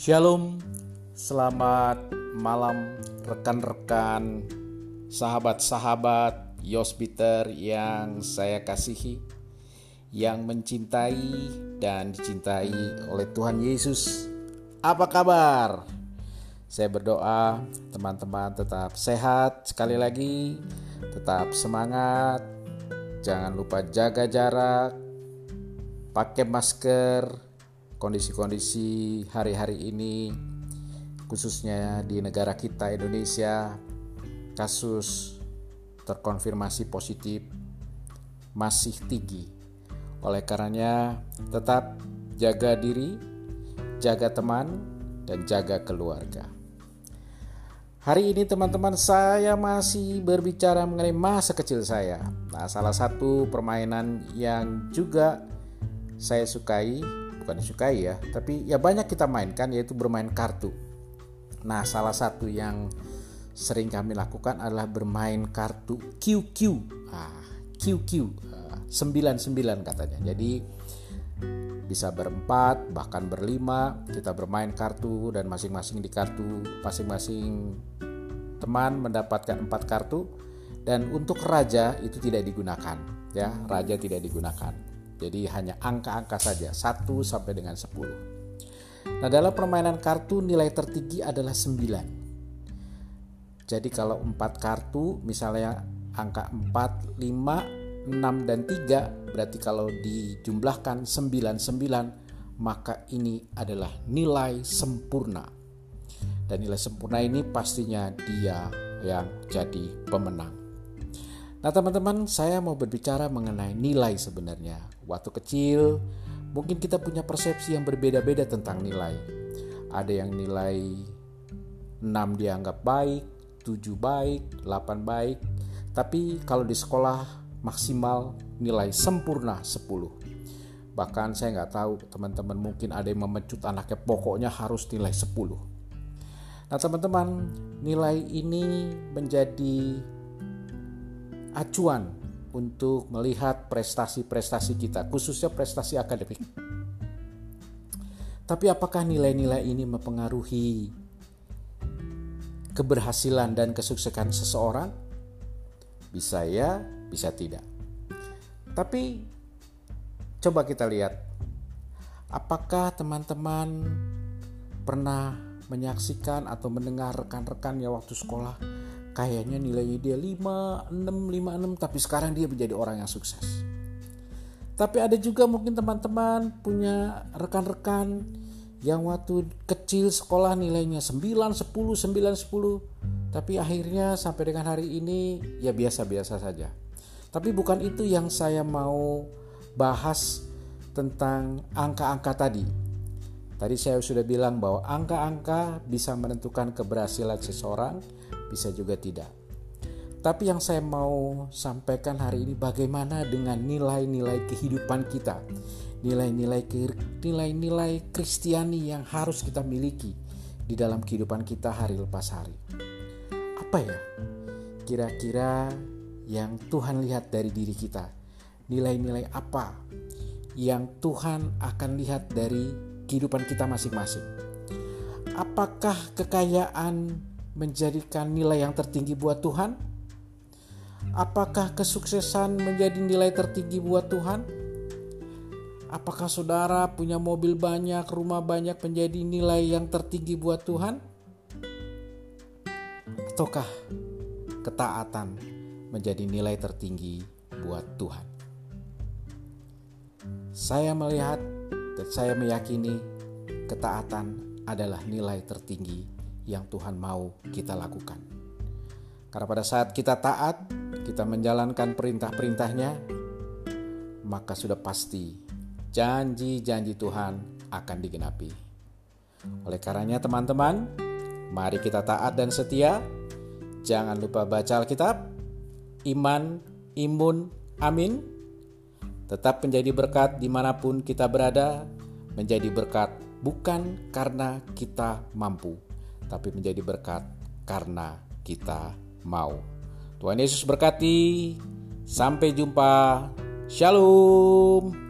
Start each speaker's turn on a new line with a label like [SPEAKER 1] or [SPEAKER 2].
[SPEAKER 1] Shalom, selamat malam rekan-rekan, sahabat-sahabat Yosbiter yang saya kasihi, yang mencintai dan dicintai oleh Tuhan Yesus. Apa kabar? Saya berdoa teman-teman tetap sehat sekali lagi, tetap semangat, jangan lupa jaga jarak, pakai masker, kondisi-kondisi hari-hari ini khususnya di negara kita Indonesia kasus terkonfirmasi positif masih tinggi. Oleh karenanya tetap jaga diri, jaga teman dan jaga keluarga. Hari ini teman-teman saya masih berbicara mengenai masa kecil saya. Nah, salah satu permainan yang juga saya sukai bukan disukai ya, tapi ya banyak kita mainkan yaitu bermain kartu. Nah, salah satu yang sering kami lakukan adalah bermain kartu QQ. Ah, QQ. Ah, 99 katanya. Jadi bisa berempat bahkan berlima kita bermain kartu dan masing-masing di kartu masing-masing teman mendapatkan empat kartu dan untuk raja itu tidak digunakan ya raja tidak digunakan jadi hanya angka-angka saja, 1 sampai dengan 10. Nah, dalam permainan kartu nilai tertinggi adalah 9. Jadi kalau 4 kartu misalnya angka 4, 5, 6 dan 3 berarti kalau dijumlahkan 99 maka ini adalah nilai sempurna. Dan nilai sempurna ini pastinya dia yang jadi pemenang. Nah, teman-teman, saya mau berbicara mengenai nilai sebenarnya. Waktu kecil, mungkin kita punya persepsi yang berbeda-beda tentang nilai. Ada yang nilai 6 dianggap baik, 7 baik, 8 baik. Tapi kalau di sekolah maksimal nilai sempurna 10. Bahkan saya nggak tahu teman-teman mungkin ada yang memecut anaknya pokoknya harus nilai 10. Nah teman-teman nilai ini menjadi acuan untuk melihat prestasi-prestasi kita, khususnya prestasi akademik. Tapi apakah nilai-nilai ini mempengaruhi keberhasilan dan kesuksesan seseorang? Bisa ya, bisa tidak. Tapi coba kita lihat apakah teman-teman pernah menyaksikan atau mendengar rekan-rekannya waktu sekolah kayaknya nilainya dia 5, 6, 5, 6 tapi sekarang dia menjadi orang yang sukses. Tapi ada juga mungkin teman-teman punya rekan-rekan yang waktu kecil sekolah nilainya 9, 10, 9, 10 tapi akhirnya sampai dengan hari ini ya biasa-biasa saja. Tapi bukan itu yang saya mau bahas tentang angka-angka tadi. Tadi saya sudah bilang bahwa angka-angka bisa menentukan keberhasilan seseorang, bisa juga tidak. Tapi yang saya mau sampaikan hari ini bagaimana dengan nilai-nilai kehidupan kita, nilai-nilai nilai-nilai Kristiani yang harus kita miliki di dalam kehidupan kita hari lepas hari. Apa ya? Kira-kira yang Tuhan lihat dari diri kita, nilai-nilai apa yang Tuhan akan lihat dari kehidupan kita masing-masing. Apakah kekayaan menjadikan nilai yang tertinggi buat Tuhan? Apakah kesuksesan menjadi nilai tertinggi buat Tuhan? Apakah saudara punya mobil banyak, rumah banyak menjadi nilai yang tertinggi buat Tuhan? Ataukah ketaatan menjadi nilai tertinggi buat Tuhan? Saya melihat dan saya meyakini ketaatan adalah nilai tertinggi yang Tuhan mau kita lakukan. Karena pada saat kita taat, kita menjalankan perintah-perintahnya, maka sudah pasti janji-janji Tuhan akan digenapi. Oleh karenanya teman-teman, mari kita taat dan setia. Jangan lupa baca Alkitab, iman, imun, amin. Tetap menjadi berkat di mana pun kita berada, menjadi berkat bukan karena kita mampu, tapi menjadi berkat karena kita mau. Tuhan Yesus berkati. Sampai jumpa. Shalom.